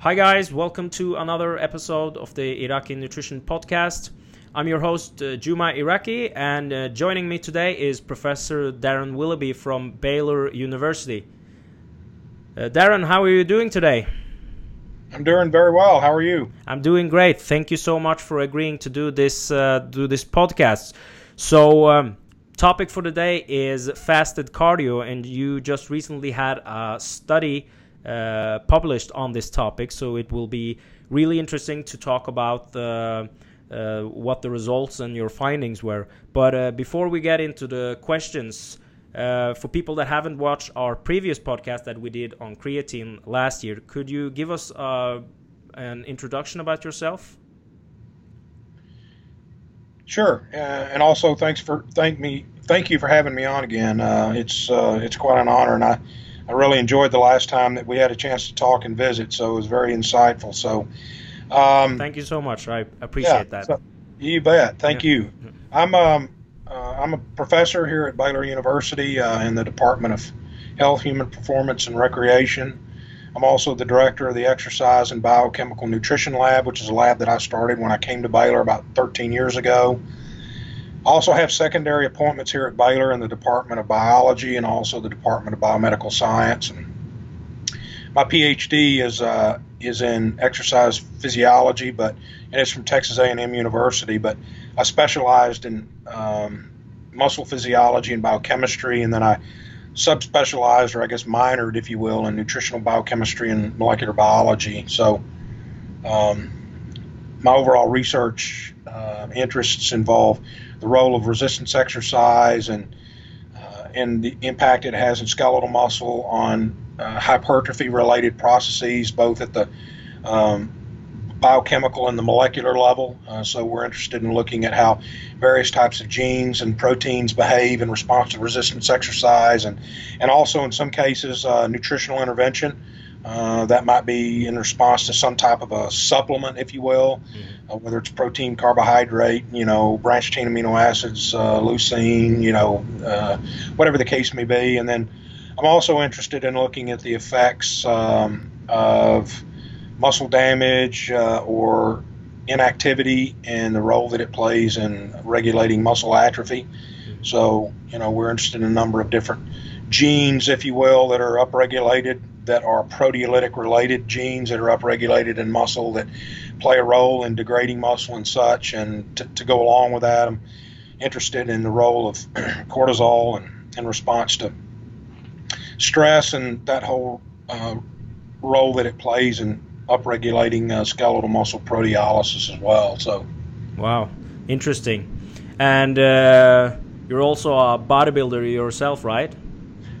Hi, guys, welcome to another episode of the Iraqi Nutrition Podcast. I'm your host, uh, Juma Iraqi, and uh, joining me today is Professor Darren Willoughby from Baylor University. Uh, Darren, how are you doing today? I'm doing very well. How are you? I'm doing great. Thank you so much for agreeing to do this uh, do this podcast. So, um, topic for today is fasted cardio, and you just recently had a study uh, published on this topic. So it will be really interesting to talk about the, uh, what the results and your findings were. But uh, before we get into the questions, uh, for people that haven't watched our previous podcast that we did on creatine last year, could you give us uh, an introduction about yourself? Sure, uh, and also thanks for thank me thank you for having me on again. it's it's quite an honor, and I I really enjoyed the last time that we had a chance to talk and visit. So it was very insightful. So um, thank you so much. I appreciate yeah, that. So, you bet. Thank yeah. you. I'm um, uh, I'm a professor here at Baylor University uh, in the Department of Health, Human Performance, and Recreation. I'm also the director of the Exercise and Biochemical Nutrition Lab, which is a lab that I started when I came to Baylor about 13 years ago. I also have secondary appointments here at Baylor in the Department of Biology and also the Department of Biomedical Science. And my PhD is uh, is in exercise physiology, but and it's from Texas A&M University. But I specialized in um, muscle physiology and biochemistry, and then I subspecialized, or I guess minored, if you will, in nutritional biochemistry and molecular biology. So. Um, my overall research uh, interests involve the role of resistance exercise and uh, and the impact it has in skeletal muscle on uh, hypertrophy related processes, both at the um, biochemical and the molecular level. Uh, so we're interested in looking at how various types of genes and proteins behave in response to resistance exercise, and and also in some cases uh, nutritional intervention. Uh, that might be in response to some type of a supplement, if you will, mm-hmm. uh, whether it's protein, carbohydrate, you know, branched chain amino acids, uh, leucine, you know, uh, whatever the case may be. And then I'm also interested in looking at the effects um, of muscle damage uh, or inactivity and the role that it plays in regulating muscle atrophy. So, you know, we're interested in a number of different genes, if you will, that are upregulated that are proteolytic related genes that are upregulated in muscle that play a role in degrading muscle and such. And to, to go along with that, I'm interested in the role of cortisol and in response to stress and that whole uh, role that it plays in upregulating uh, skeletal muscle proteolysis as well. So, wow, interesting. And uh, you're also a bodybuilder yourself, right?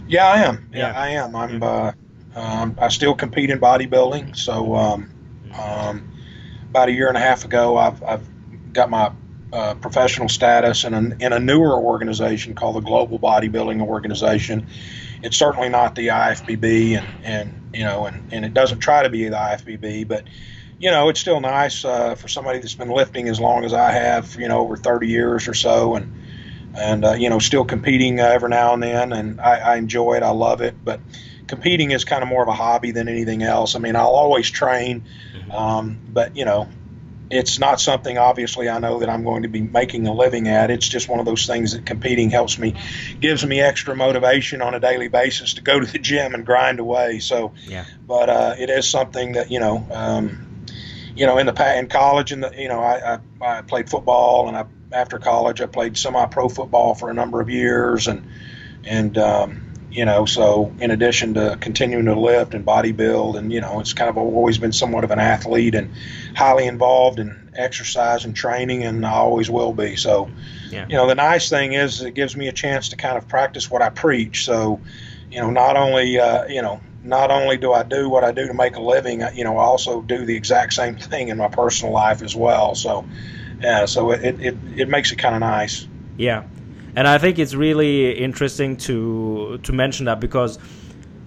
Yeah, I am. Yeah, yeah I am. I'm. Uh, um, I still compete in bodybuilding. So um, um, about a year and a half ago, I've, I've got my uh, professional status in a, in a newer organization called the Global Bodybuilding Organization. It's certainly not the IFBB, and, and you know, and, and it doesn't try to be the IFBB, but you know, it's still nice uh, for somebody that's been lifting as long as I have, you know, over 30 years or so, and and uh, you know, still competing uh, every now and then, and I, I enjoy it, I love it, but competing is kind of more of a hobby than anything else. I mean, I'll always train, mm-hmm. um, but you know, it's not something obviously I know that I'm going to be making a living at. It's just one of those things that competing helps me, gives me extra motivation on a daily basis to go to the gym and grind away. So, yeah. But uh, it is something that you know, um, you know, in the in college, and you know, I, I, I played football, and I after college I played semi-pro football for a number of years, and and um, you know so in addition to continuing to lift and body build and you know it's kind of always been somewhat of an athlete and highly involved in exercise and training and i always will be. So yeah. you know the nice thing is it gives me a chance to kind of practice what i preach. So you know not only uh, you know not only do i do what i do to make a living you know i also do the exact same thing in my personal life as well. So yeah so it, it, it makes it kind of nice. Yeah and I think it's really interesting to to mention that because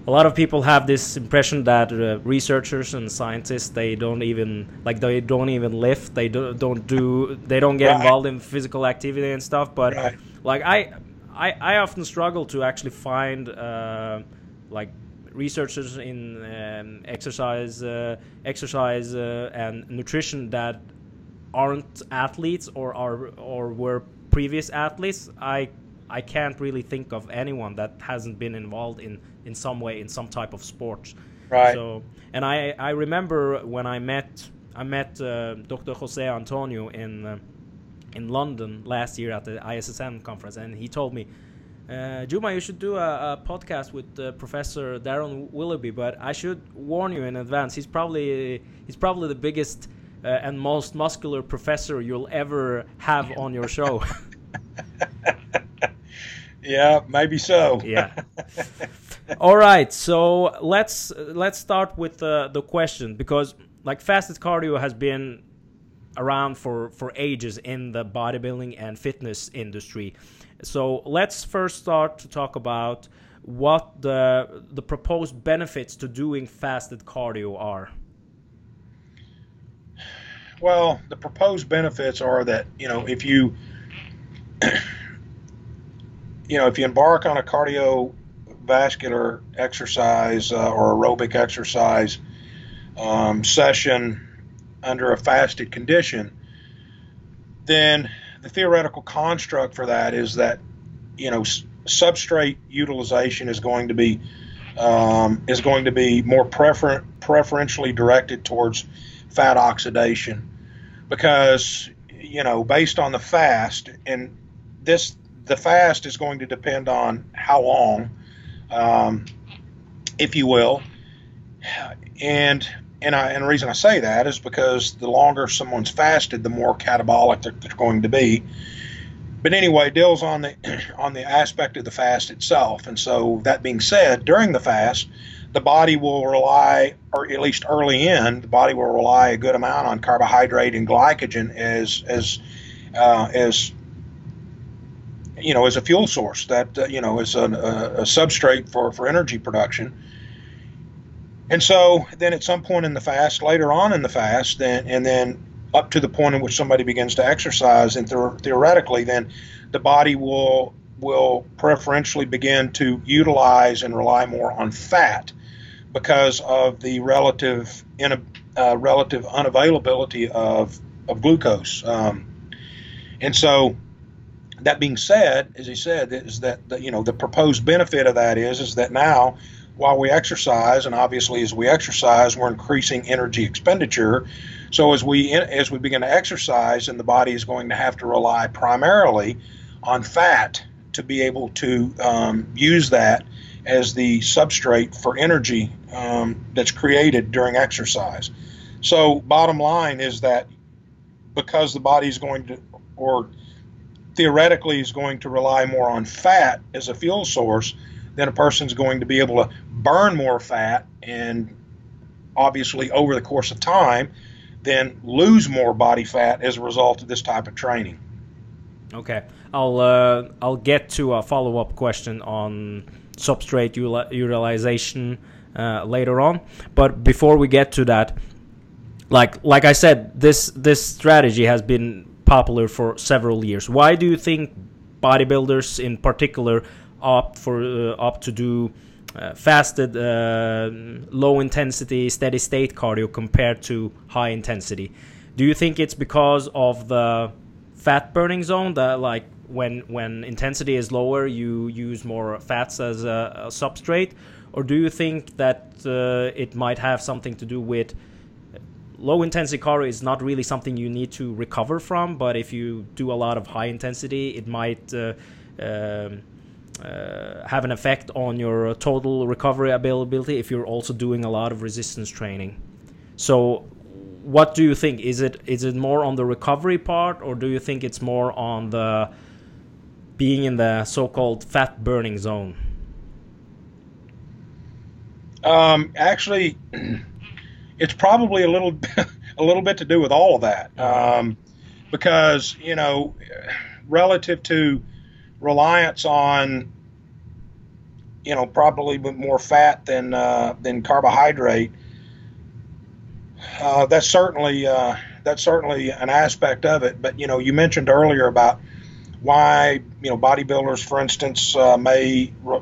a lot of people have this impression that uh, researchers and scientists they don't even like they don't even lift they do, don't do they don't get Right. involved in physical activity and stuff but Right. like I, I i often struggle to actually find uh, like researchers in um, exercise uh, exercise uh, and nutrition that aren't athletes or are or were previous athletes i i can't really think of anyone that hasn't been involved in in some way in some type of sport Right. so and i i remember when i met i met uh, dr jose antonio in uh, in london last year at the issn conference and he told me uh, Juma, you should do a, a podcast with uh, Professor Darren Willoughby, but I should warn you in advance. He's probably he's probably the biggest uh, and most muscular professor you'll ever have on your show. yeah, maybe so. yeah. All right, so let's let's start with the the question because like fasted cardio has been around for for ages in the bodybuilding and fitness industry. So let's first start to talk about what the the proposed benefits to doing fasted cardio are. Well, the proposed benefits are that you know if you you know if you embark on a cardiovascular exercise uh, or aerobic exercise um, session under a fasted condition, then the theoretical construct for that is that you know s- substrate utilization is going to be um, is going to be more prefer- preferentially directed towards fat oxidation because you know based on the fast and this the fast is going to depend on how long um, if you will. And and I and the reason I say that is because the longer someone's fasted the more catabolic they're, they're going to be. But anyway deals on the on the aspect of the fast itself. And so that being said during the fast the body will rely, or at least early in, the body will rely a good amount on carbohydrate and glycogen as as uh, as you know as a fuel source that uh, you know is a, a, substrate for for energy production. And so then at some point in the fast, later on in the fast, then and then up to the point in which somebody begins to exercise, and theor- theoretically, then the body will will preferentially begin to utilize and rely more on fat because of the relative in, uh, relative unavailability of of glucose. Um, and so, that being said, as he said, is that the, you know the proposed benefit of that is is that now while we exercise, and obviously as we exercise, we're increasing energy expenditure. So as we as we begin to exercise, and the body is going to have to rely primarily on fat to be able to um, use that as the substrate for energy um, that's created during exercise. So, bottom line is that because the body is going to, or theoretically, is going to rely more on fat as a fuel source, then a person's going to be able to burn more fat and obviously over the course of time, then lose more body fat as a result of this type of training. Okay, I'll uh, I'll get to a follow up question on substrate utilization uh, later on. But before we get to that, like like I said, this this strategy has been popular for several years. Why do you think bodybuilders in particular opt for uh, opt to do uh, fasted, uh, low intensity, steady state cardio compared to high intensity? Do you think it's because of the fat burning zone that like when when intensity is lower you use more fats as a, a substrate or do you think that uh, it might have something to do with low intensity cardio is not really something you need to recover from but if you do a lot of high intensity it might uh, um, uh, have an effect on your total recovery availability if you're also doing a lot of resistance training so what do you think? Is it is it more on the recovery part, or do you think it's more on the being in the so-called fat burning zone? Um, actually, it's probably a little a little bit to do with all of that, um, because you know, relative to reliance on you know, probably more fat than uh, than carbohydrate. Uh, that's certainly uh, that's certainly an aspect of it. But you know, you mentioned earlier about why you know bodybuilders, for instance, uh, may re-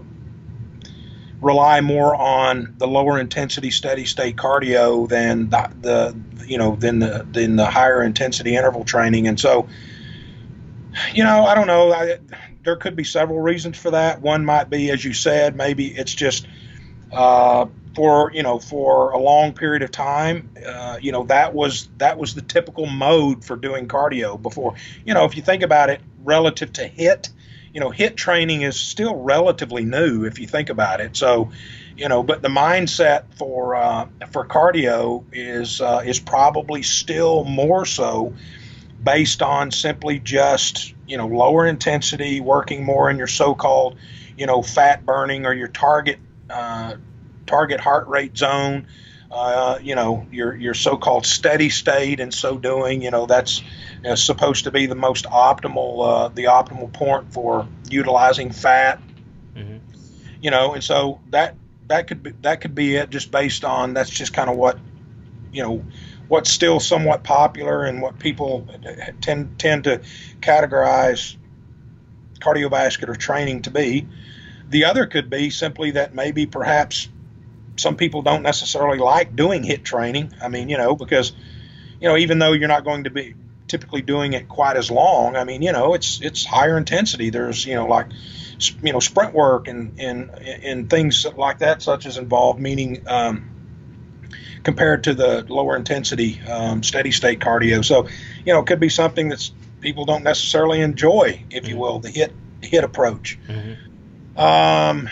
rely more on the lower intensity steady state cardio than the, the you know than the than the higher intensity interval training, and so you know I don't know. I, there could be several reasons for that. One might be, as you said, maybe it's just uh, for you know for a long period of time. Uh, you know that was that was the typical mode for doing cardio before. You know if you think about it relative to HIIT. you know HIIT training is still relatively new if you think about it. So you know but the mindset for uh, for cardio is uh, is probably still more so based on simply just you know lower intensity, working more in your so-called you know fat burning or your target uh, target heart rate zone. Uh, you know your your so-called steady state, and so doing, you know that's you know, supposed to be the most optimal uh, the optimal point for utilizing fat. Mm-hmm. You know, and so that that could be that could be it, just based on that's just kind of what you know what's still somewhat popular and what people tend tend to categorize cardiovascular training to be. The other could be simply that maybe perhaps some people don't necessarily like doing HIIT training. I mean, you know, because you know, even though you're not going to be typically doing it quite as long, I mean, you know, it's it's higher intensity. There's, you know, like you know, sprint work and and and things like that such as involved meaning um, compared to the lower intensity um, steady state cardio. So, you know, it could be something that's people don't necessarily enjoy, if you mm-hmm. will, the hit HIIT approach. Mm-hmm. Um,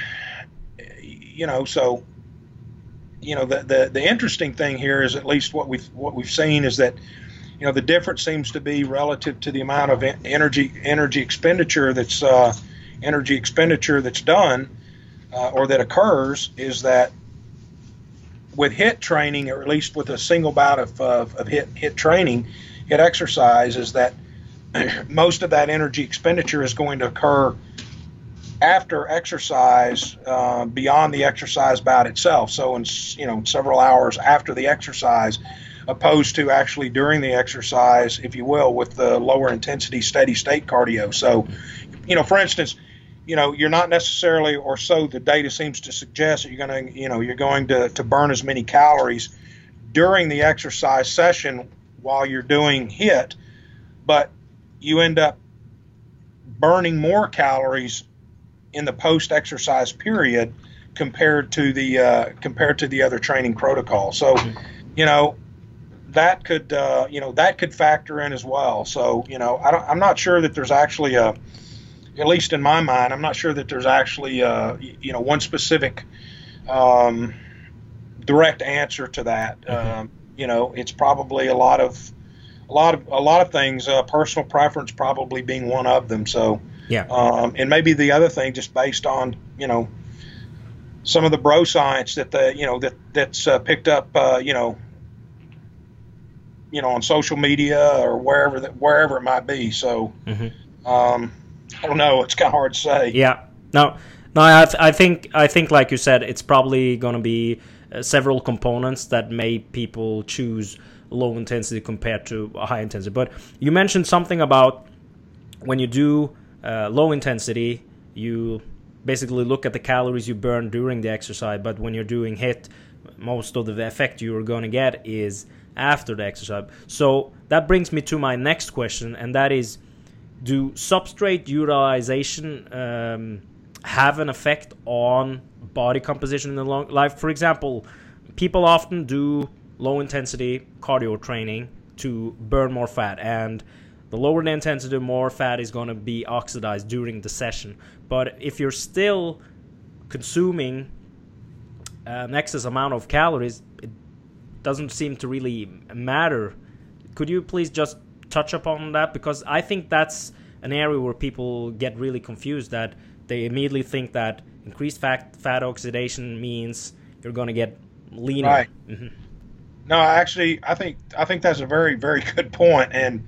you know, so you know the, the the interesting thing here is at least what we've what we've seen is that you know the difference seems to be relative to the amount of energy energy expenditure that's uh, energy expenditure that's done uh, or that occurs is that with HIIT training, or at least with a single bout of, of, of HIIT, HIIT training, HIIT exercise, is that most of that energy expenditure is going to occur after exercise, uh, beyond the exercise bout itself. So, in you know, several hours after the exercise, opposed to actually during the exercise, if you will, with the lower intensity steady state cardio. So, you know, for instance, you know you're not necessarily or so the data seems to suggest that you're going to you know you're going to, to burn as many calories during the exercise session while you're doing HIT, but you end up burning more calories in the post exercise period compared to the uh, compared to the other training protocol so you know that could uh, you know that could factor in as well so you know I am not sure that there's actually a at least in my mind, I'm not sure that there's actually, uh, you know, one specific um, direct answer to that. Mm-hmm. Um, you know, it's probably a lot of, a lot of, a lot of things. Uh, personal preference probably being one of them. So, yeah. Um, and maybe the other thing, just based on, you know, some of the bro science that the, you know, that that's uh, picked up, uh, you know, you know, on social media or wherever that wherever it might be. So, mm-hmm. um, I don't know. It's kind of hard to say. Yeah. No. No. I, th- I think I think like you said, it's probably going to be uh, several components that make people choose low intensity compared to high intensity. But you mentioned something about when you do uh, low intensity, you basically look at the calories you burn during the exercise. But when you're doing HIT, most of the effect you're going to get is after the exercise. So that brings me to my next question, and that is do substrate utilization um, have an effect on body composition in the long life? For example, people often do low intensity cardio training to burn more fat, and the lower the intensity, the more fat is going to be oxidized during the session. But if you're still consuming an excess amount of calories, it doesn't seem to really matter. Could you please just touch upon that because I think that's an area where people get really confused that they immediately think that increased fat fat oxidation means you're going to get leaner. Right. Mm-hmm. No, actually, I think I think that's a very very good point, and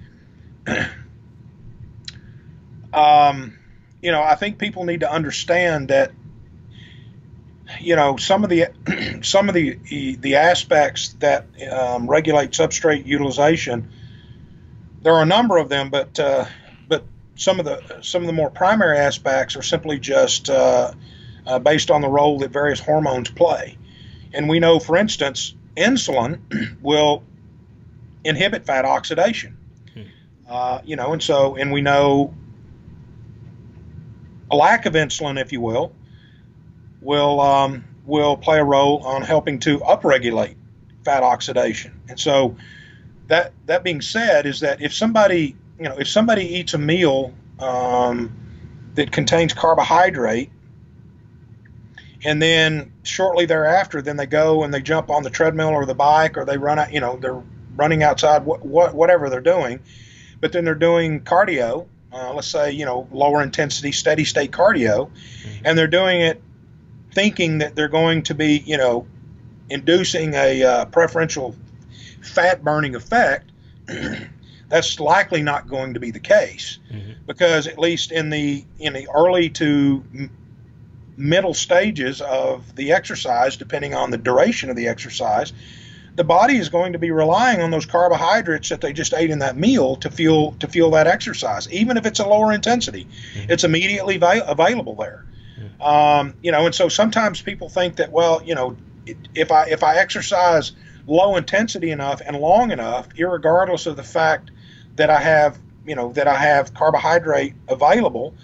um, you know, I think people need to understand that you know some of the some of the the aspects that um, regulate substrate utilization. There are a number of them, but uh, but some of the some of the more primary aspects are simply just uh, uh, based on the role that various hormones play. And we know, for instance, insulin will inhibit fat oxidation. Uh, you know, and so and we know a lack of insulin, if you will, will um, will play a role on helping to upregulate fat oxidation. And so that that being said, is that if somebody you know if somebody eats a meal um, that contains carbohydrate and then shortly thereafter then they go and they jump on the treadmill or the bike or they run out you know they're running outside what, what whatever they're doing but then they're doing cardio uh, let's say you know lower intensity steady state cardio mm-hmm. and they're doing it thinking that they're going to be, you know, inducing a uh, preferential fat burning effect, that's likely not going to be the case mm-hmm. because at least in the in the early to m- middle stages of the exercise, depending on the duration of the exercise, the body is going to be relying on those carbohydrates that they just ate in that meal to fuel to fuel that exercise, even if it's a lower intensity. Mm-hmm. It's immediately va- available there. Um, you know, and so sometimes people think that, well, you know, if I if I exercise low intensity enough and long enough, regardless of the fact that I have, you know, that I have carbohydrate available,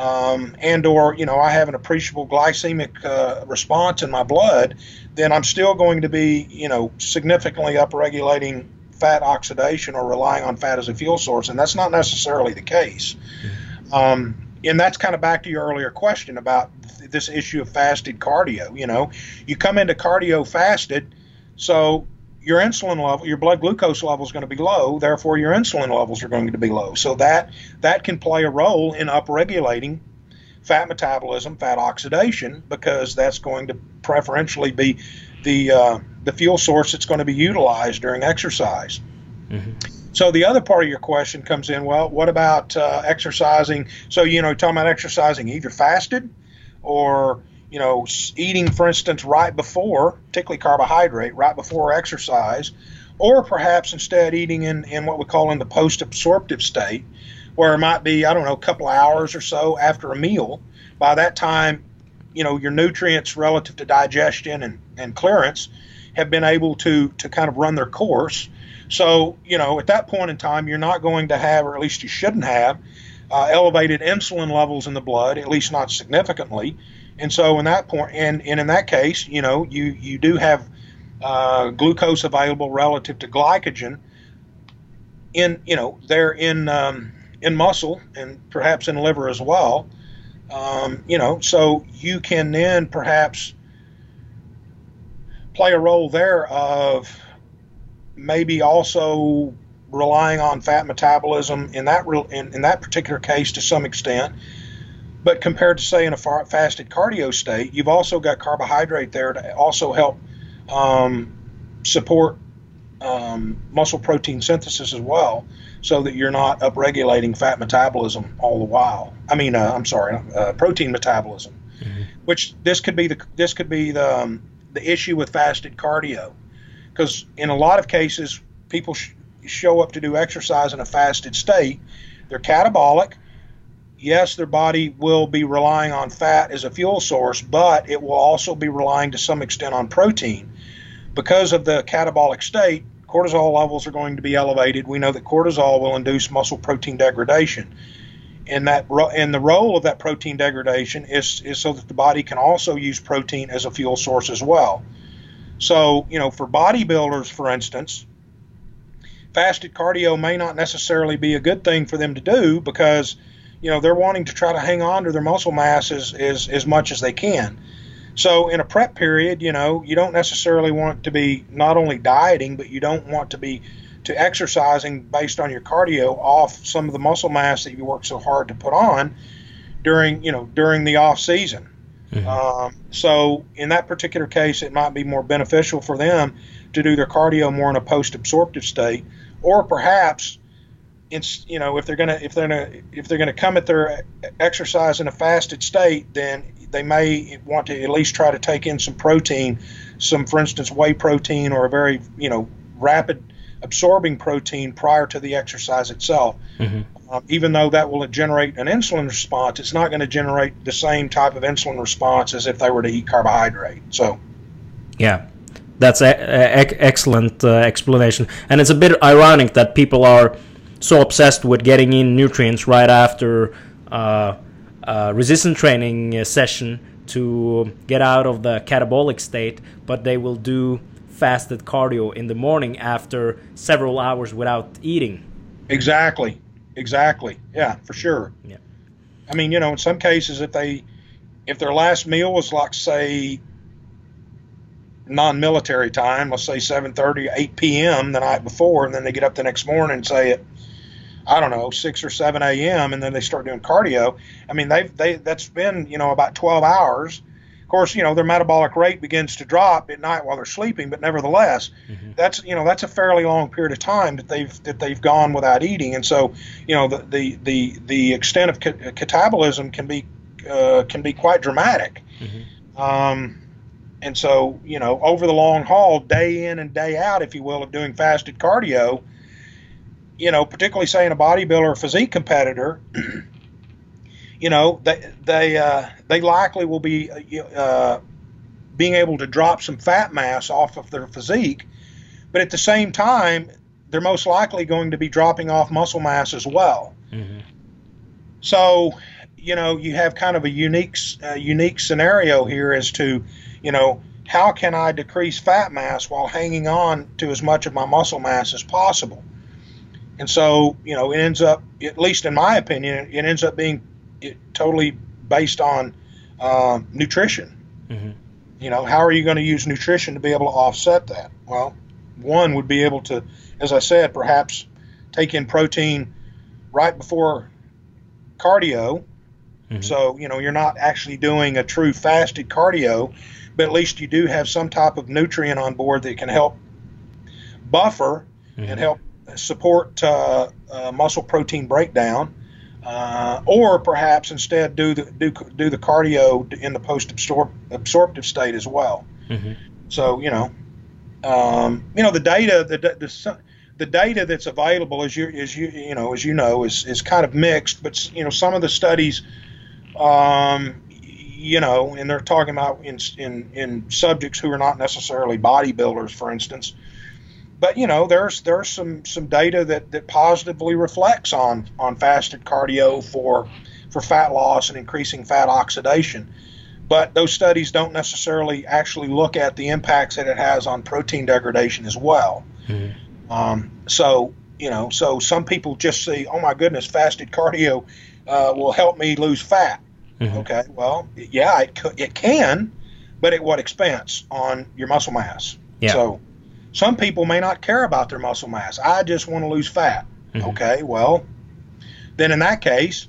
um, and or you know I have an appreciable glycemic uh, response in my blood, then I'm still going to be, you know, significantly upregulating fat oxidation or relying on fat as a fuel source, and that's not necessarily the case. Mm-hmm. Um, and that's kind of back to your earlier question about this issue of fasted cardio. You know, you come into cardio fasted, so your insulin level, your blood glucose level is going to be low. Therefore, your insulin levels are going to be low. So that that can play a role in upregulating fat metabolism, fat oxidation, because that's going to preferentially be the uh, the fuel source that's going to be utilized during exercise. Mm-hmm. So the other part of your question comes in. Well, what about uh, exercising? So you know, talking about exercising either fasted, or you know, eating, for instance, right before, particularly carbohydrate, right before exercise, or perhaps instead eating in, in what we call in the post-absorptive state, where it might be I don't know a couple of hours or so after a meal. By that time, you know, your nutrients relative to digestion and, and clearance have been able to to kind of run their course so, you know, at that point in time, you're not going to have, or at least you shouldn't have, uh, elevated insulin levels in the blood, at least not significantly. And so, in that point, and, and in that case, you know, you, you do have uh, glucose available relative to glycogen in, you know, there in, um, in muscle and perhaps in liver as well. Um, you know, so you can then perhaps play a role there of maybe also relying on fat metabolism in that real, in, in that particular case to some extent. But compared to say in a fasted cardio state, you've also got carbohydrate there to also help um, support um, muscle protein synthesis as well, so that you're not upregulating fat metabolism all the while. I mean, uh, I'm sorry, uh, protein metabolism. Mm-hmm. Which this could be the this could be the um, the issue with fasted cardio because in a lot of cases, people sh- show up to do exercise in a fasted state. They're catabolic. Yes, their body will be relying on fat as a fuel source, but it will also be relying to some extent on protein. Because of the catabolic state, cortisol levels are going to be elevated. We know that cortisol will induce muscle protein degradation. And that and the role of that protein degradation is, is so that the body can also use protein as a fuel source as well. So, you know, for bodybuilders, for instance, fasted cardio may not necessarily be a good thing for them to do because, you know, they're wanting to try to hang on to their muscle mass as, as, as much as they can. So, in a prep period, you know, you don't necessarily want to be not only dieting, but you don't want to be to exercising based on your cardio off some of the muscle mass that you work so hard to put on during, you know, during the off season. Mm-hmm. Um, so in that particular case, it might be more beneficial for them to do their cardio more in a post-absorptive state, or perhaps it's you know if they're gonna if they're gonna if they're gonna come at their exercise in a fasted state, then they may want to at least try to take in some protein, some for instance whey protein or a very you know rapid absorbing protein prior to the exercise itself. Mm-hmm. Um, even though that will generate an insulin response, it's not going to generate the same type of insulin response as if they were to eat carbohydrate. So, yeah, that's an excellent uh, explanation, and it's a bit ironic that people are so obsessed with getting in nutrients right after uh, a resistance training session to get out of the catabolic state, but they will do fasted cardio in the morning after several hours without eating. Exactly. Exactly. Yeah, for sure. Yeah. I mean, you know, in some cases, if they, if their last meal was like say non-military time, let's say 7:30, 8 p.m. the night before, and then they get up the next morning and say at, I don't know, 6 or 7 a.m. and then they start doing cardio. I mean, they've they that's been you know about 12 hours Of course, you know their metabolic rate begins to drop at night while they're sleeping, but nevertheless, mm-hmm. that's you know that's a fairly long period of time that they've that they've gone without eating, and so you know the the the, the extent of ca- catabolism can be uh, can be quite dramatic. Mm-hmm. Um, and so you know over the long haul, day in and day out, if you will, of doing fasted cardio, you know, particularly saying a bodybuilder or physique competitor. you know, they they uh, they likely will be uh, being able to drop some fat mass off of their physique, but at the same time, they're most likely going to be dropping off muscle mass as well. Mm-hmm. So, you know, you have kind of a unique uh, unique scenario here as to, you know, how can I decrease fat mass while hanging on to as much of my muscle mass as possible? And so, you know, it ends up, at least in my opinion, it ends up being totally based on uh, nutrition. Mm-hmm. You know, how are you going to use nutrition to be able to offset that? Well, one would be able to, as I said, perhaps take in protein right before cardio. Mm-hmm. So, you know, you're not actually doing a true fasted cardio, but at least you do have some type of nutrient on board that can help buffer mm-hmm. and help support uh, uh, muscle protein breakdown uh, or perhaps instead do the do, do the cardio in the post absorptive state as well. Mm-hmm. So you know, um, you know the data the, the the data that's available as you as you you know as you know is is kind of mixed, but you know some of the studies. Um, you know, and they're talking about in, in in subjects who are not necessarily bodybuilders, for instance, but you know, there's there's some some data that, that positively reflects on on fasted cardio for for fat loss and increasing fat oxidation. But those studies don't necessarily actually look at the impacts that it has on protein degradation as well. Mm-hmm. Um, so you know, so some people just say, "Oh my goodness, fasted cardio uh, will help me lose fat." Mm-hmm. Okay, well, yeah, it, it can, but at what expense on your muscle mass? Yeah. So some people may not care about their muscle mass. I just want to lose fat. Mm-hmm. Okay, well, then in that case,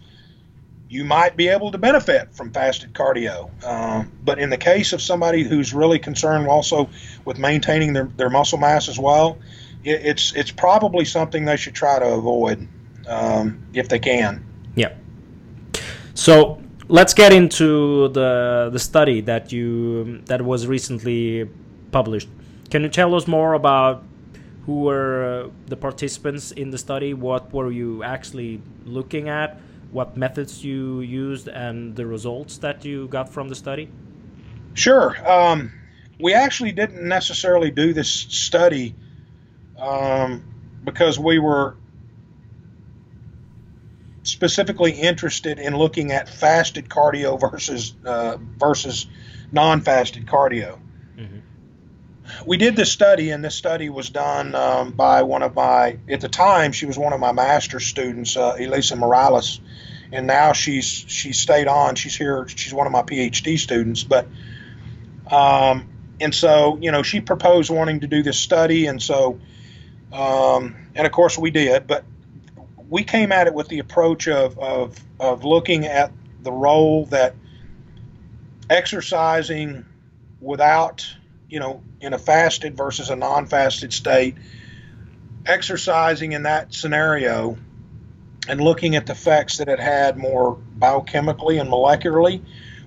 you might be able to benefit from fasted cardio. Uh, but in the case of somebody who's really concerned also with maintaining their, their muscle mass as well, it, it's it's probably something they should try to avoid um, if they can. Yeah. So let's get into the the study that you that was recently published. Can you tell us more about who were uh, the participants in the study? What were you actually looking at? What methods you used and the results that you got from the study? Sure. Um, we actually didn't necessarily do this study um, because we were specifically interested in looking at fasted cardio versus uh, versus non-fasted cardio we did this study, and this study was done um, by one of my, at the time, she was one of my master's students, uh, Elisa Morales, and now she's she stayed on. She's here. She's one of my PhD students, but um, and so you know she proposed wanting to do this study, and so um, and of course we did, but we came at it with the approach of of of looking at the role that exercising without you know, in a fasted versus a non-fasted state, exercising in that scenario and looking at the effects that it had more biochemically and molecularly,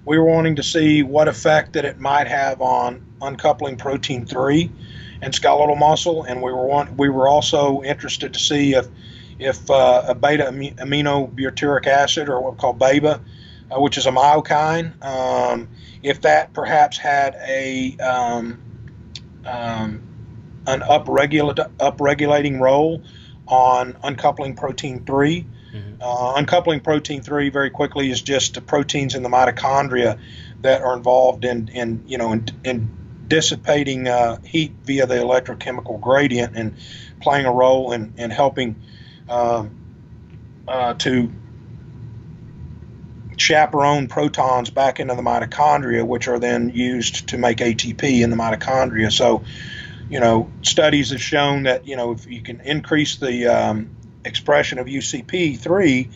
we were wanting to see what effect that it might have on uncoupling protein 3 and skeletal muscle, and we were want, we were also interested to see if if uh, a beta aminobutyric acid, or what we call BAIBA, uh, which is a myokine, um, if that perhaps had a um, um, an upregulate, upregulating role on uncoupling protein 3. Mm-hmm. Uh, uncoupling protein 3 very quickly is just the proteins in the mitochondria that are involved in, in you know, in, in dissipating uh, heat via the electrochemical gradient and playing a role in, in helping uh, uh, to chaperone protons back into the mitochondria, which are then used to make ATP in the mitochondria. So, you know, studies have shown that you know if you can increase the um, expression of UCP3,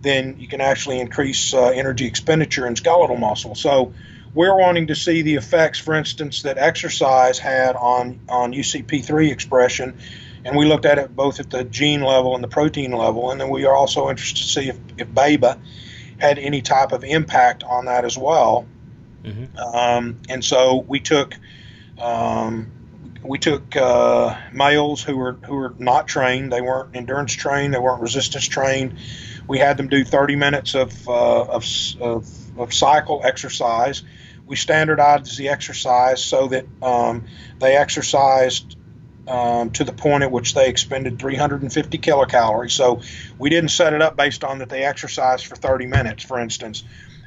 then you can actually increase uh, energy expenditure in skeletal muscle. So, we're wanting to see the effects, for instance, that exercise had on on UCP3 expression. And we looked at it both at the gene level and the protein level. And then we are also interested to see if, if BAIBA had any type of impact on that as well. Mm-hmm. Um, and so we took um, we took uh, males who were who were not trained. They weren't endurance trained. They weren't resistance trained. We had them do 30 minutes of uh, of, of, of, cycle exercise. We standardized the exercise so that um, they exercised um, to the point at which they expended 350 kilocalories. So we didn't set it up based on that they exercised for 30 minutes, for instance.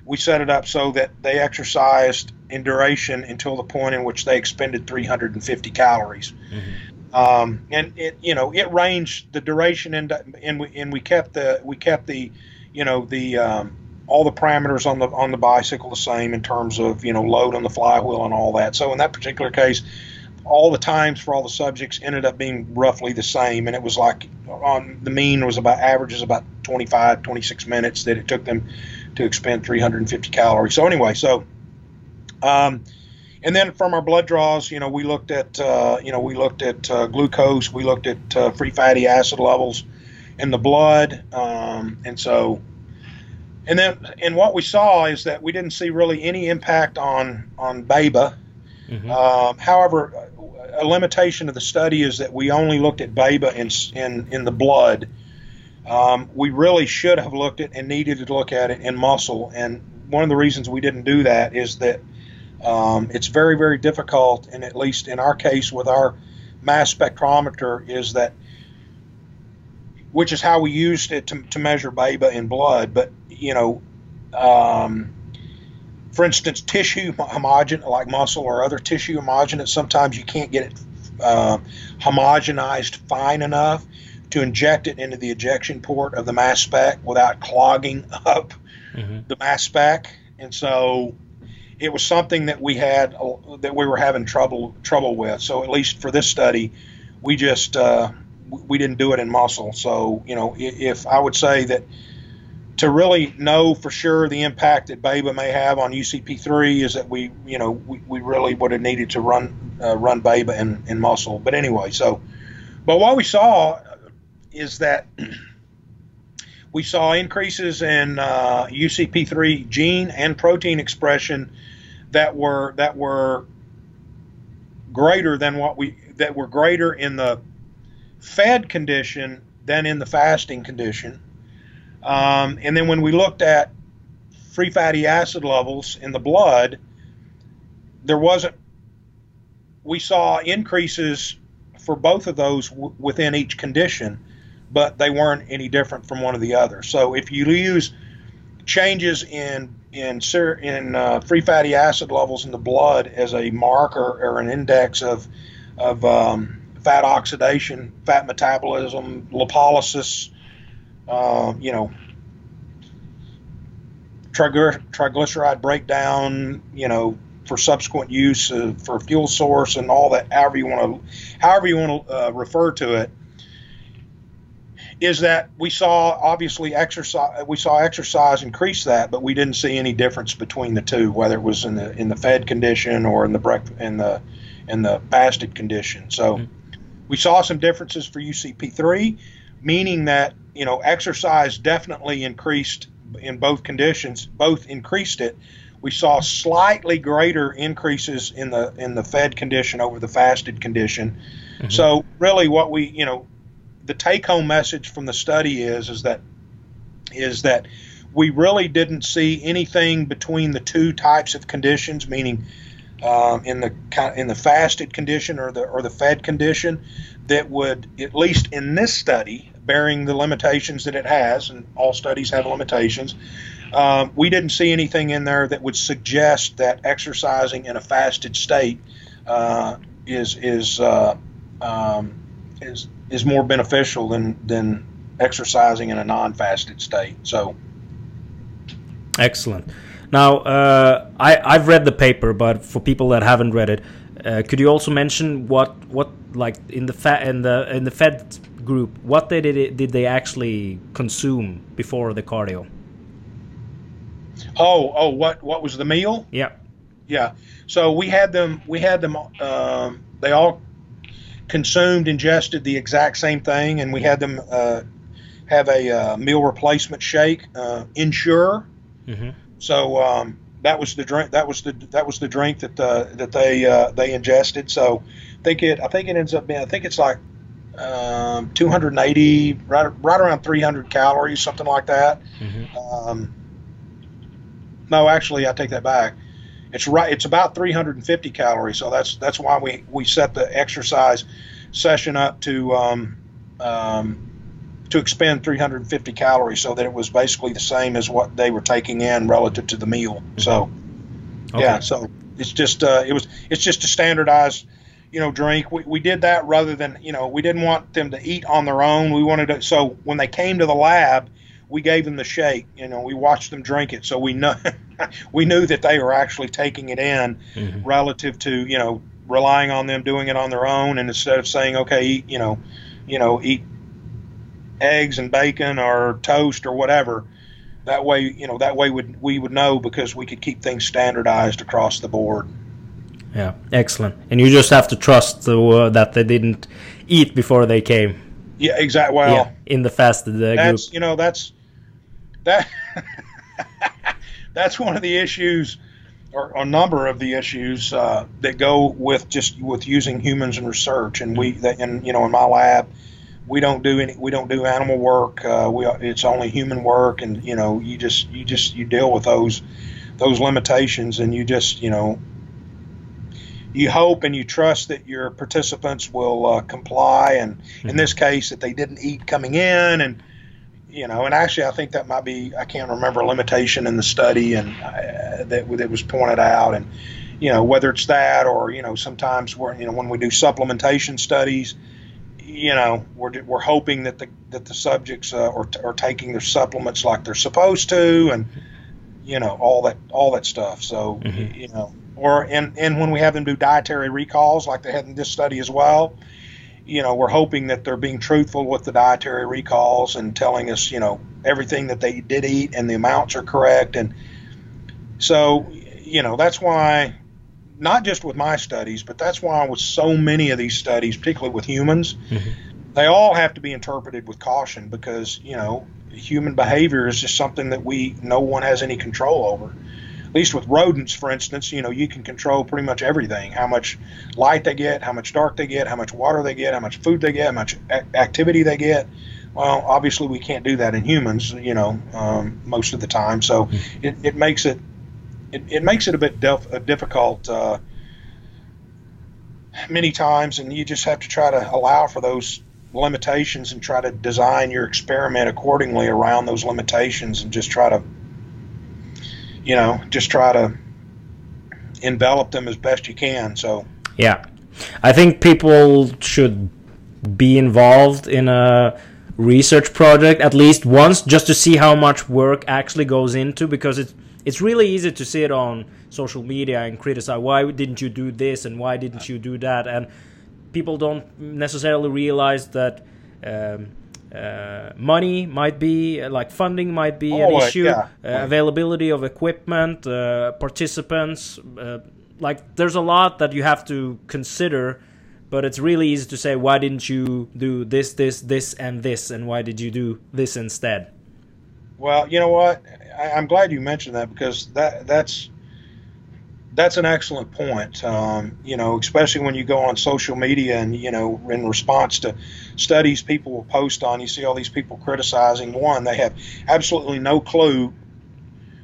We set it up so that they exercised in duration until the point in which they expended 350 calories. Mm-hmm. Um, and it, you know, it ranged the duration, and and we and we kept the we kept the, you know, the um, all the parameters on the on the bicycle the same in terms of you know load on the flywheel and all that. So in that particular case, all the times for all the subjects ended up being roughly the same. And it was like on the mean was about average is about 25 26 minutes that it took them to expend 350 calories. So anyway so um, and then from our blood draws you know we looked at uh, you know we looked at uh, glucose we looked at uh, free fatty acid levels in the blood um, and so and then and what we saw is that we didn't see really any impact on on BAIBA mm-hmm. Um, however a limitation of the study is that we only looked at BAIBA in in, in the blood. Um, we really should have looked at and needed to look at it in muscle. And one of the reasons we didn't do that is that um, it's very, very difficult, and at least in our case with our mass spectrometer, is that which is how we used it to, to measure BAIBA in blood. But you know, um, for instance, tissue homogenates, like muscle or other tissue homogenates, sometimes you can't get it uh, homogenized fine enough to inject it into the ejection port of the mass spec without clogging up mm-hmm. the mass spec. And so it was something that we had uh, that we were having trouble trouble with. So at least for this study, we just uh, we didn't do it in muscle. So you know, if I would say that to really know for sure the impact that BAIBA may have on UCP3 is that we, you know, we, we really would have needed to run uh, run BAIBA in, in muscle. But anyway, so, but what we saw is that we saw increases in uh, UCP3 gene and protein expression that were that were greater than what we that were greater in the fed condition than in the fasting condition um, and then when we looked at free fatty acid levels in the blood, there wasn't, we saw increases for both of those w- within each condition, but they weren't any different from one or the other. So if you use changes in in in uh, free fatty acid levels in the blood as a marker or an index of of um, fat oxidation, fat metabolism, lipolysis, uh, you know, triglyceride breakdown, you know, for subsequent use uh, for fuel source and all that, however you want to, however you want to uh, refer to it, is that we saw obviously exercise, we saw exercise increase that, but we didn't see any difference between the two, whether it was in the in the fed condition or in the break in the in the fasted condition. So mm-hmm. we saw some differences for UCP3, meaning that you know, exercise definitely increased in both conditions. Both increased it. We saw slightly greater increases in the in the fed condition over the fasted condition. Mm-hmm. So really, what we you know, the take home message from the study is is that is that we really didn't see anything between the two types of conditions, meaning um, in the in the fasted condition or the or the fed condition, that would at least in this study, bearing the limitations that it has, and all studies have limitations. Um, we didn't see anything in there that would suggest that exercising in a fasted state uh, is is uh, um, is is more beneficial than than exercising in a non-fasted state. So Excellent. Now, uh, I, I've read the paper, but for people that haven't read it, uh, could you also mention what what like in the fa- in the in the Fed group what they did did they actually consume before the cardio? Oh, oh, what what was the meal? Yeah, yeah. So we had them. We had them. Um, they all consumed, ingested the exact same thing, and we had them uh, have a uh, meal replacement shake, uh, Ensure Mm-hmm. So um, that was the drink. That was the that was the drink that uh, that they uh, they ingested. So I think it I think it ends up being I think it's like um, 280 right right around 300 calories something like that. Mm-hmm. Um, no, actually I take that back. It's right. It's about 350 calories. So that's that's why we we set the exercise session up to um, um, to expend 350 calories so that it was basically the same as what they were taking in relative to the meal. So, okay. yeah, so it's just uh, it was it's just a standardized you know drink. We, we did that rather than you know we didn't want them to eat on their own. We wanted to so when they came to the lab, we gave them the shake. You know, we watched them drink it, so we know we knew that they were actually taking it in mm-hmm. relative to you know relying on them doing it on their own, and instead of saying okay, eat, you know, you know eat eggs and bacon or toast or whatever. That way, you know, that way would we would know because we could keep things standardized across the board. Yeah, excellent. And you just have to trust the, uh, that they didn't eat before they came. Yeah, exactly. Well, yeah, in the fasted uh, that's, group. You know, that's that. that's one of the issues, or a number of the issues uh, that go with just with using humans in research. And we, and you know, in my lab, we don't do any we don't do animal work uh, we it's only human work and you know you just you just you deal with those those limitations and you just you know you hope and you trust that your participants will uh, comply and mm-hmm. in this case that they didn't eat coming in and you know and actually I think that might be I can't remember a limitation in the study and uh, that that was pointed out and you know whether it's that or you know sometimes we're you know when we do supplementation studies you know, we're, we're hoping that the that the subjects uh, are, are taking their supplements like they're supposed to, and you know all that all that stuff. So mm-hmm. you know, or and and when we have them do dietary recalls like they had in this study as well, you know, we're hoping that they're being truthful with the dietary recalls and telling us, you know, everything that they did eat and the amounts are correct, and so you know that's why not just with my studies, but that's why with so many of these studies, particularly with humans, mm-hmm. they all have to be interpreted with caution because you know human behavior is just something that we no one has any control over. At least with rodents, for instance, you know you can control pretty much everything: how much light they get, how much dark they get, how much water they get, how much food they get, how much a- activity they get. Well, obviously we can't do that in humans, you know, um, most of the time. So mm-hmm. it, it makes it it, it makes it a bit def- uh, difficult uh, many times, and you just have to try to allow for those limitations and try to design your experiment accordingly around those limitations and just try to you know just try to envelop them as best you can so. Yeah. I think people should be involved in a research project at least once just to see how much work actually goes into because it's it's really easy to see it on social media and criticize why didn't you do this and why didn't you do that? And people don't necessarily realize that um, uh, money might be like funding might be oh, an issue. yeah. uh, availability of equipment uh, participants uh, like there's a lot that you have to consider but it's really easy to say why didn't you do this this this and this and why did you do this instead? Well you know what? I, am glad you mentioned that because that that's that's an excellent point um, you know especially when you go on social media and you know in response to studies people will post on you see all these people criticizing one they have absolutely no clue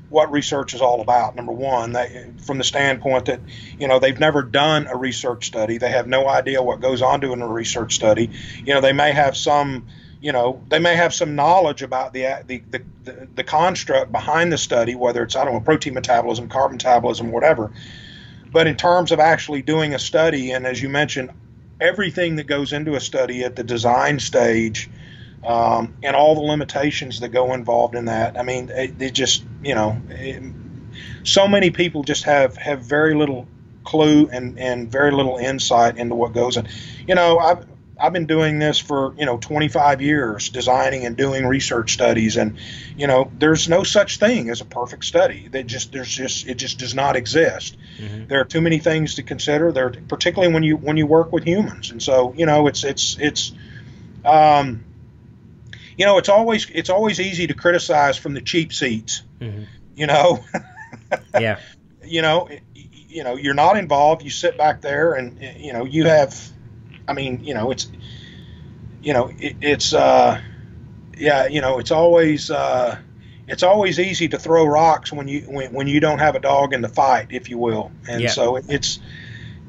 what research is all about. Number one, they, from the standpoint that you know they've never done a research study, they have no idea what goes on to in a research study. You know, they may have some, you know, they may have some knowledge about the the the, the, construct behind the study, whether it's I don't know protein metabolism, carbon metabolism, whatever. But in terms of actually doing a study, and as you mentioned, everything that goes into a study at the design stage um, and all the limitations that go involved in that. I mean, it, it just you know, it, so many people just have have very little clue and and very little insight into what goes in. You know, I've I've been doing this for you know 25 years, designing and doing research studies, and you know, there's no such thing as a perfect study. That just there's just it just does not exist. Mm-hmm. There are too many things to consider. There, particularly when you when you work with humans, and so you know, it's it's it's. Um, you know, it's always it's always easy to criticize from the cheap seats. Mm-hmm. You know. yeah. You know, you know, you're not involved. You sit back there, and you know, you have. I mean, you know, it's, you know, it, it's, uh, yeah, you know, it's always, uh, it's always easy to throw rocks when you when, when you don't have a dog in the fight, if you will. And yeah. so it's,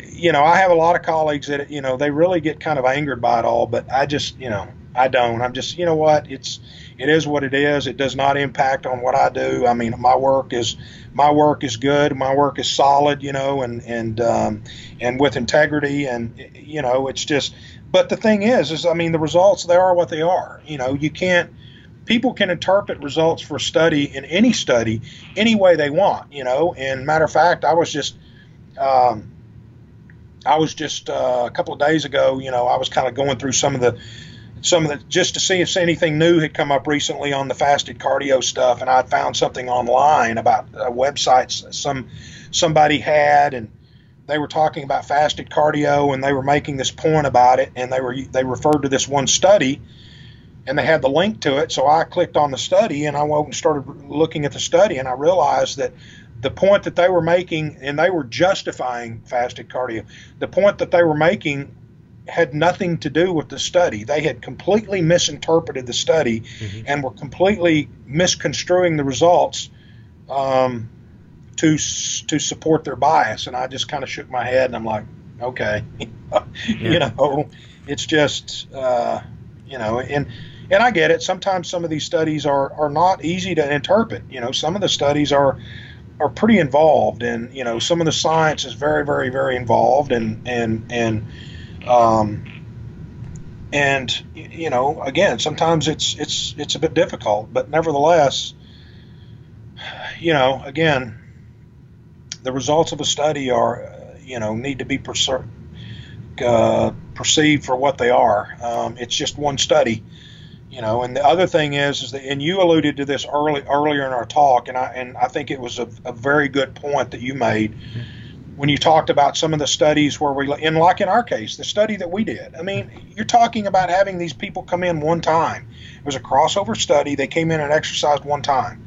you know, I have a lot of colleagues that you know they really get kind of angered by it all, but I just, you know, I don't. I'm just, you know what? It's it is what it is. It does not impact on what I do. I mean, my work is my work is good. My work is solid, you know, and and um, and with integrity, and you know, it's just. But the thing is, is I mean, the results they are what they are. You know, you can't. People can interpret results for study in any study any way they want. You know, and matter of fact, I was just. Um, I was just uh, a couple of days ago, you know, I was kind of going through some of the some of the just to see if anything new had come up recently on the fasted cardio stuff, and I'd found something online about uh, websites some somebody had, and they were talking about fasted cardio, and they were making this point about it, and they were they referred to this one study, and they had the link to it. So I clicked on the study, and I went and started looking at the study, and I realized that the point that they were making, and they were justifying fasted cardio, the point that they were making had nothing to do with the study. They had completely misinterpreted the study mm-hmm. and were completely misconstruing the results um, to to support their bias. And I just kind of shook my head and I'm like, okay, yeah. you know, it's just uh, you know, and and I get it. Sometimes some of these studies are are not easy to interpret. You know, some of the studies are are pretty involved, and you know, some of the science is very, very, very involved, and and and um, and you know, again, sometimes it's it's it's a bit difficult, but nevertheless, you know, again, the results of a study are, you know, need to be percer- uh, perceived for what they are. Um, it's just one study, you know. And the other thing is, is that, and you alluded to this early earlier in our talk, and I and I think it was a, a very good point that you made. Mm-hmm when you talked about some of the studies where we, in like in our case, the study that we did. I mean, you're talking about having these people come in one time. It was a crossover study. They came in and exercised one time.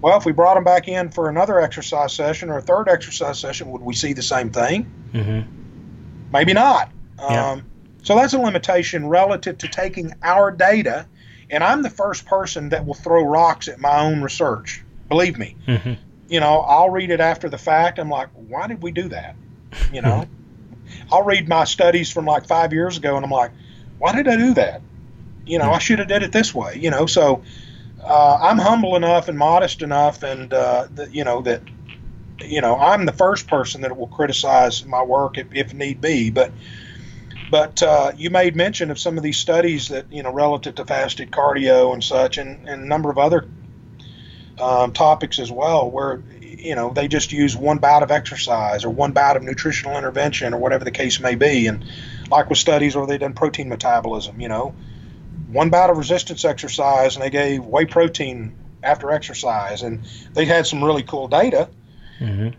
Well, if we brought them back in for another exercise session or a third exercise session, would we see the same thing? Mm-hmm. Maybe not. Yeah. Um, so that's a limitation relative to taking our data. And I'm the first person that will throw rocks at my own research. Believe me. Mm-hmm you know, I'll read it after the fact. I'm like, why did we do that? You know, I'll read my studies from like five years ago, and I'm like, why did I do that? You know, I should have did it this way. You know, so uh, I'm humble enough and modest enough, and uh, that you know that you know I'm the first person that will criticize my work if, if need be, but. But uh, you made mention of some of these studies that you know relative to fasted cardio and such, and, and a number of other um, topics as well, where you know they just use one bout of exercise or one bout of nutritional intervention or whatever the case may be, and like with studies where they done protein metabolism, you know, one bout of resistance exercise and they gave whey protein after exercise, and they had some really cool data. Mm-hmm.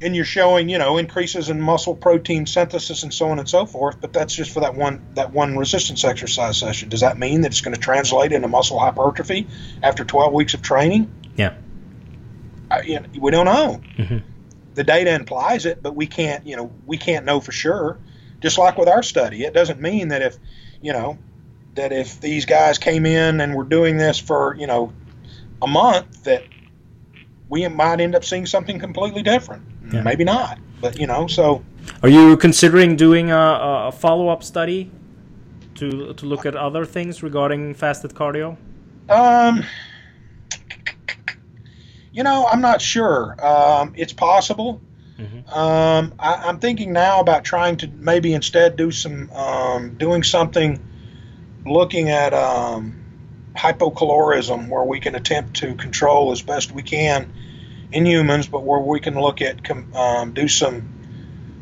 And you're showing you know increases in muscle protein synthesis and so on and so forth but that's just for that one that one resistance exercise session. Does that mean that it's going to translate into muscle hypertrophy after 12 weeks of training? Yeah. I, you know, we don't know. Mm-hmm. the data implies it but we can't you know we can't know for sure. Just like with our study it doesn't mean that if you know that if these guys came in and were doing this for you know a month that we might end up seeing something completely different yeah. maybe not. But you know, so. Are you considering doing a, a follow up study to to look at other things regarding fasted cardio? Um. You know, I'm not sure. Um, it's possible. Mm-hmm. Um, I, am thinking now about trying to maybe instead do some um, doing something, looking at um, hypocalorism, where we can attempt to control as best we can in humans, but where we can look at um, do some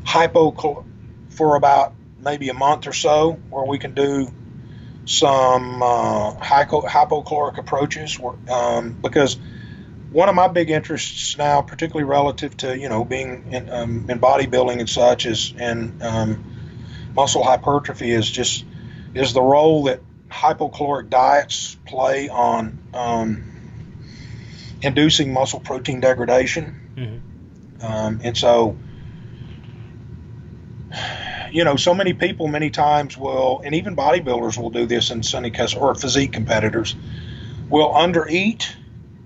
hypo for about maybe a month or so, where we can do some uh, hypo, hypocaloric approaches, um, because one of my big interests now, particularly relative to you know being in, um, in bodybuilding and such, is and um, muscle hypertrophy is just is the role that hypocaloric diets play on um, inducing muscle protein degradation. Mm-hmm. Um, and so, you know, so many people many times will, and even bodybuilders will do this in sunny case, or physique competitors will undereat,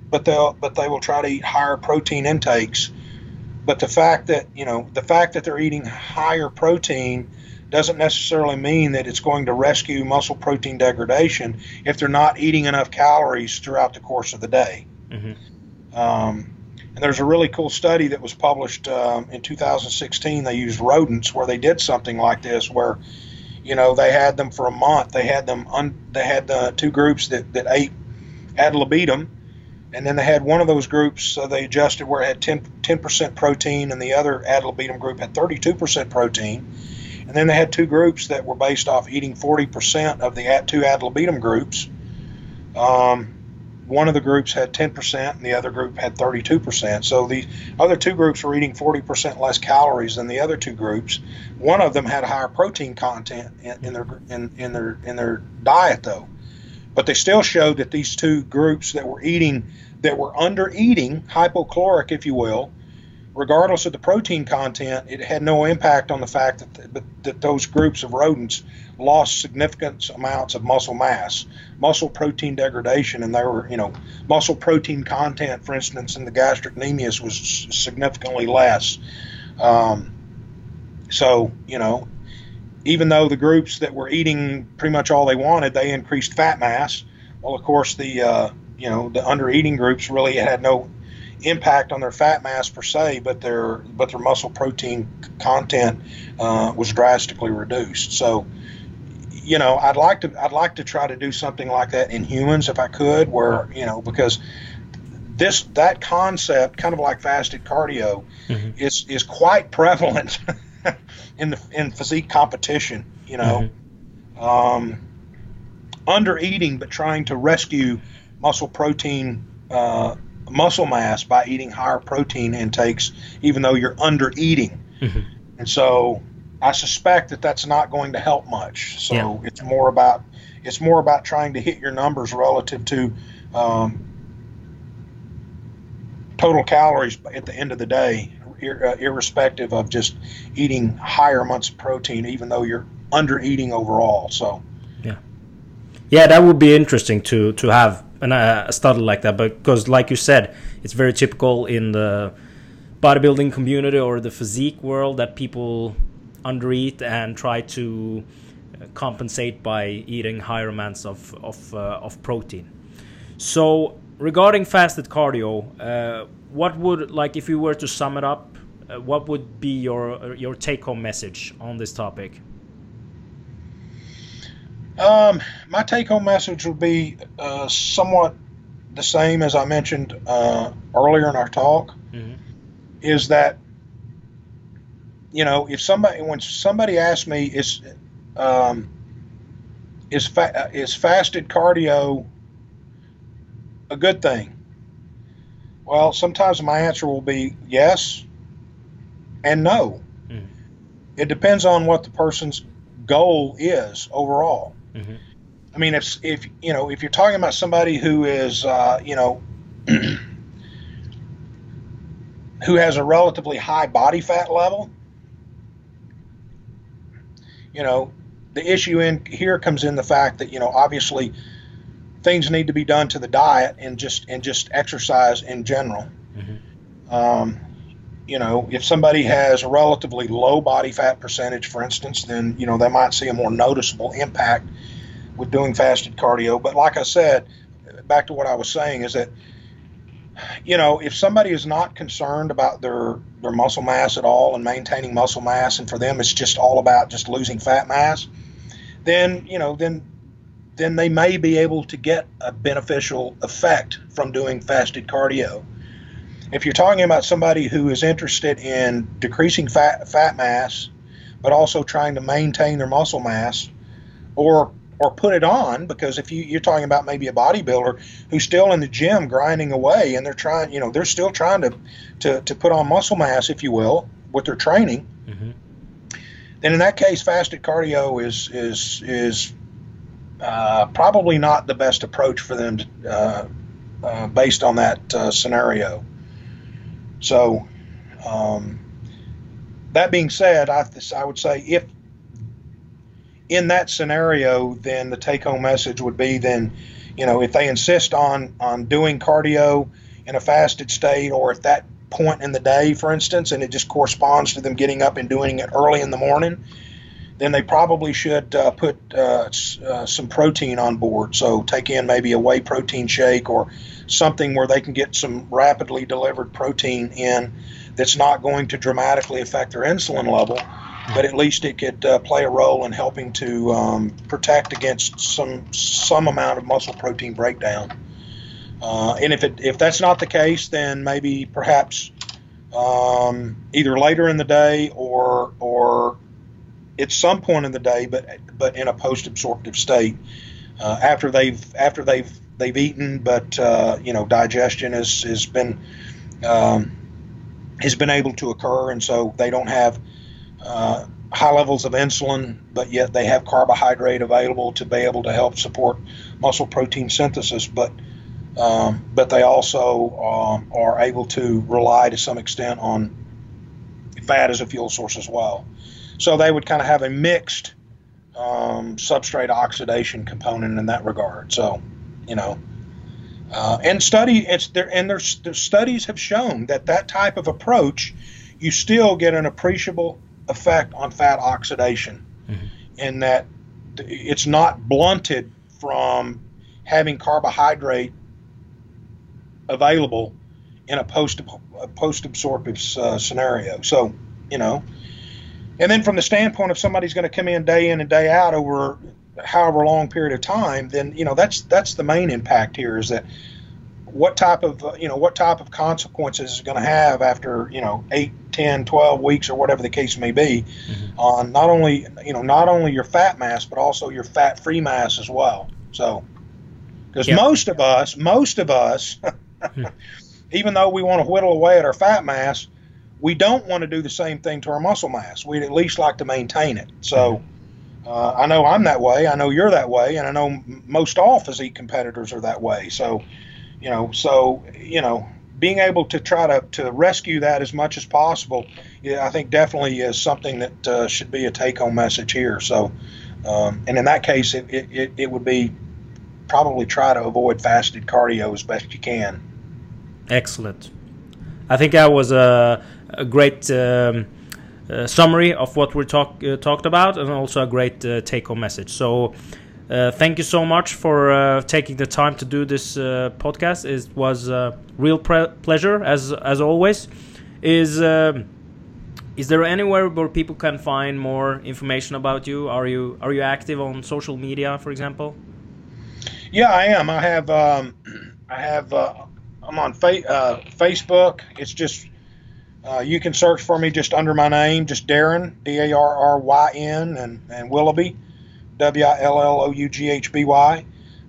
but they'll but they will try to eat higher protein intakes. But the fact that you know the fact that they're eating higher protein doesn't necessarily mean that it's going to rescue muscle protein degradation if they're not eating enough calories throughout the course of the day. Mm-hmm. Um, and there's a really cool study that was published um, in 2016. They used rodents where they did something like this, where you know they had them for a month. They had them un- they had the two groups that, that ate ad libitum, and then they had one of those groups so they adjusted where it had 10 percent protein, and the other ad libitum group had 32 percent protein. And then they had two groups that were based off eating 40% of the at two ad libitum groups. Um, one of the groups had 10% and the other group had 32%. So the other two groups were eating 40% less calories than the other two groups. One of them had a higher protein content in, in their in, in their in their diet though. But they still showed that these two groups that were eating that were under eating, hypocaloric if you will, regardless of the protein content, it had no impact on the fact that, that those groups of rodents lost significant amounts of muscle mass, muscle protein degradation, and they were, you know, muscle protein content, for instance, in the gastric gastrocnemius was significantly less. Um, so, you know, even though the groups that were eating pretty much all they wanted, they increased fat mass. Well, of course, the uh, you know the under eating groups really had no impact on their fat mass per se, but their but their muscle protein content uh, was drastically reduced. So, you know, I'd like to I'd like to try to do something like that in humans if I could, where you know because this that concept, kind of like fasted cardio, mm-hmm. is is quite prevalent in the in physique competition. You know, mm-hmm. um, under eating but trying to rescue muscle protein. Uh, muscle mass by eating higher protein intakes, even though you're under eating. Mm-hmm. And so I suspect that that's not going to help much. So yeah. it's more about it's more about trying to hit your numbers relative to um, total calories at the end of the day, ir- uh, irrespective of just eating higher amounts of protein, even though you're under eating overall. So yeah, yeah, that would be interesting to to have and a study like that but because like you said it's very typical in the bodybuilding community or the physique world that people undereat and try to uh, compensate by eating higher amounts of of, uh, of protein so regarding fasted cardio uh, what would like if you were to sum it up uh, what would be your your take home message on this topic um, my take home message would be uh, somewhat the same as I mentioned uh, earlier in our talk mm-hmm. is that, you know, if somebody, when somebody asks me, is, um, is, fa- is fasted cardio a good thing? Well, sometimes my answer will be yes, and no. Mhm. It depends on what the person's goal is overall. Mhm. I mean, if if you know if you're talking about somebody who is uh, you know who has a relatively high body fat level, you know, the issue in here comes in the fact that you know obviously things need to be done to the diet and just and just exercise in general. Mhm. Um, you know, if somebody has a relatively low body fat percentage, for instance, then you know they might see a more noticeable impact with doing fasted cardio. But like I said, back to what I was saying is that you know if somebody is not concerned about their their muscle mass at all and maintaining muscle mass, and for them it's just all about just losing fat mass, then you know then then they may be able to get a beneficial effect from doing fasted cardio. If you're talking about somebody who is interested in decreasing fat fat mass, but also trying to maintain their muscle mass, or or put it on, because if you, you're talking about maybe a bodybuilder who's still in the gym grinding away and they're trying, you know, they're still trying to to, to put on muscle mass, if you will, with their training, Mhm. then in that case, fasted cardio is is is uh, probably not the best approach for them to, uh, uh, based on that uh, scenario. So, um, that being said, I, I would say if in that scenario, then the take-home message would be then, you know, if they insist on on doing cardio in a fasted state, or at that point in the day, for instance, and it just corresponds to them getting up and doing it early in the morning, then they probably should uh, put uh, uh, some protein on board. So take in maybe a whey protein shake or something where they can get some rapidly delivered protein in that's not going to dramatically affect their insulin level, but at least it could uh, play a role in helping to um, protect against some some amount of muscle protein breakdown. Uh, and if it if that's not the case, then maybe perhaps um, either later in the day or or at some point in the day, but but in a post-absorptive state uh, after they've after they've they've eaten, but uh, you know digestion has has been um, has been able to occur, and so they don't have uh, high levels of insulin, but yet they have carbohydrate available to be able to help support muscle protein synthesis, but um, but they also um, are able to rely to some extent on fat as a fuel source as well. So they would kind of have a mixed um, substrate oxidation component in that regard. So, you know, uh, and study it's there, and there's, studies have shown that that type of approach, you still get an appreciable effect on fat oxidation, Mhm. in that it's not blunted from having carbohydrate available in a post post absorptive uh, scenario. So, you know, and then from the standpoint of somebody's going to come in day in and day out over however long period of time, then you know that's that's the main impact here is that what type of you know what type of consequences is going to have after you know 8 10 12 weeks or whatever the case may be Mhm. on not only you know not only your fat mass but also your fat free mass as well so because Yeah. most of us most of us even though we want to whittle away at our fat mass we don't want to do the same thing to our muscle mass we'd at least like to maintain it so uh, I know I'm that way. I know you're that way, and I know m- most all physique competitors are that way. So, you know, so you know, being able to try to, to rescue that as much as possible, yeah, I think definitely is something that uh, should be a take-home message here. So, um, and in that case, it, it, it, it would be probably try to avoid fasted cardio as best you can. Excellent. I think that was a, a great um, uh, summary of what we talk, uh, talked about and also a great uh, take home message. So, uh, thank you so much for uh, taking the time to do this uh, podcast. It was a real pleasure, as as always. Is um, is there anywhere where people can find more information about you? Are you are you active on social media, for example? Yeah, I am. I have um, I have uh, I'm on fa- uh, Facebook. It's just uh, you can search for me just under my name, just Darryn D A R R Y N and and Willoughby W I L L O U G H B Y.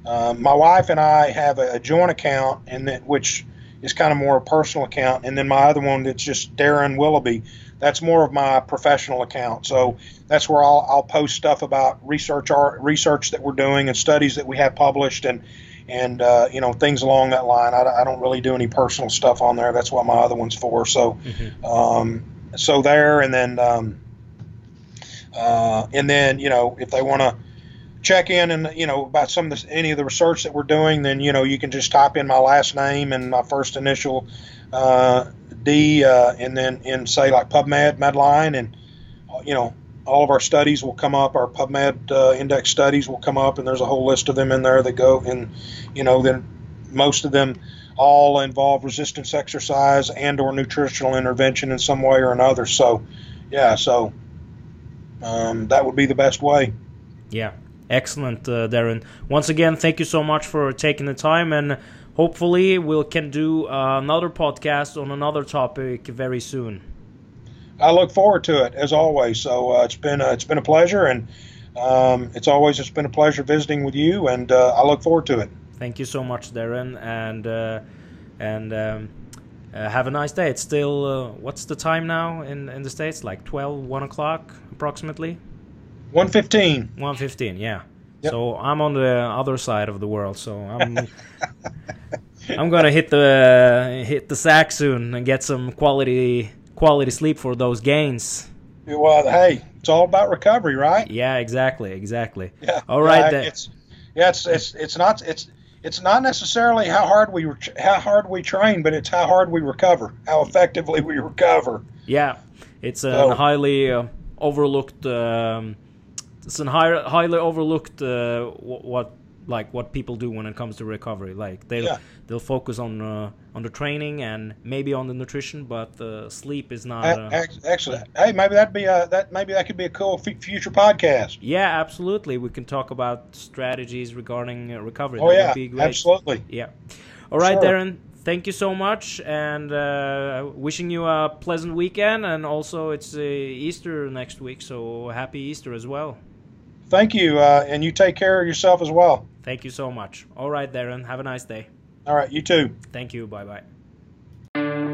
Um, my wife and I have a, a joint account, and that which is kind of more a personal account, and then my other one that's just Darryn Willoughby. that's more of my professional account. So that's where I'll, I'll post stuff about research art, research that we're doing and studies that we have published and and uh, you know things along that line. I, I, don't really do any personal stuff on there. That's what my other one's for. So mm-hmm. um, so there and then um, uh, and then you know if they want to check in and you know about some of this, any of the research that we're doing, then you know you can just type in my last name and my first initial uh, D, uh, and then in say like PubMed, Medline, and you know all of our studies will come up. Our PubMed uh, index studies will come up, and there's a whole list of them in there that go. And you know then most of them all involve resistance exercise and or nutritional intervention in some way or another. So yeah, so um, that would be the best way. Yeah, excellent, uh, Darryn. Once again, thank you so much for taking the time and hopefully we can do uh, another podcast on another topic very soon. I look forward to it as always. So uh, it's been a, it's been a pleasure, and um, it's always it's been a pleasure visiting with you, and uh, I look forward to it. Thank you so much, Darryn, and uh, and um, uh, have a nice day. It's still uh, what's the time now in in the states? Like 12, 1 o'clock approximately. One fifteen. One fifteen. Yeah. Yep. So I'm on the other side of the world. So I'm I'm gonna hit the hit the sack soon and get some quality quality sleep for those gains. Well, hey, it's all about recovery, right? Yeah, exactly, exactly. Yeah. All right, yeah, it's yeah, it's it's it's not it's it's not necessarily how hard we how hard we train, but it's how hard we recover, how effectively we recover. Yeah, it's a so, highly uh, overlooked. Um, it's a high, highly overlooked uh, what like what people do when it comes to recovery. Like they'll yeah. they'll focus on uh, on the training and maybe on the nutrition, but the sleep is not. Uh, Excellent. Hey, maybe that'd be a that maybe that could be a cool future podcast. Yeah, absolutely. We can talk about strategies regarding uh, recovery. Oh that yeah, absolutely. Yeah. All right, sure. Darryn. Thank you so much, and uh, wishing you a pleasant weekend. And also, it's uh, Easter next week, so happy Easter as well. Thank you, uh, and you take care of yourself as well. Thank you so much. All right, Darryn. Have a nice day. All right, you too. Thank you. Bye bye.